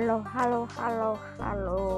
Halo, halo, halo, halo.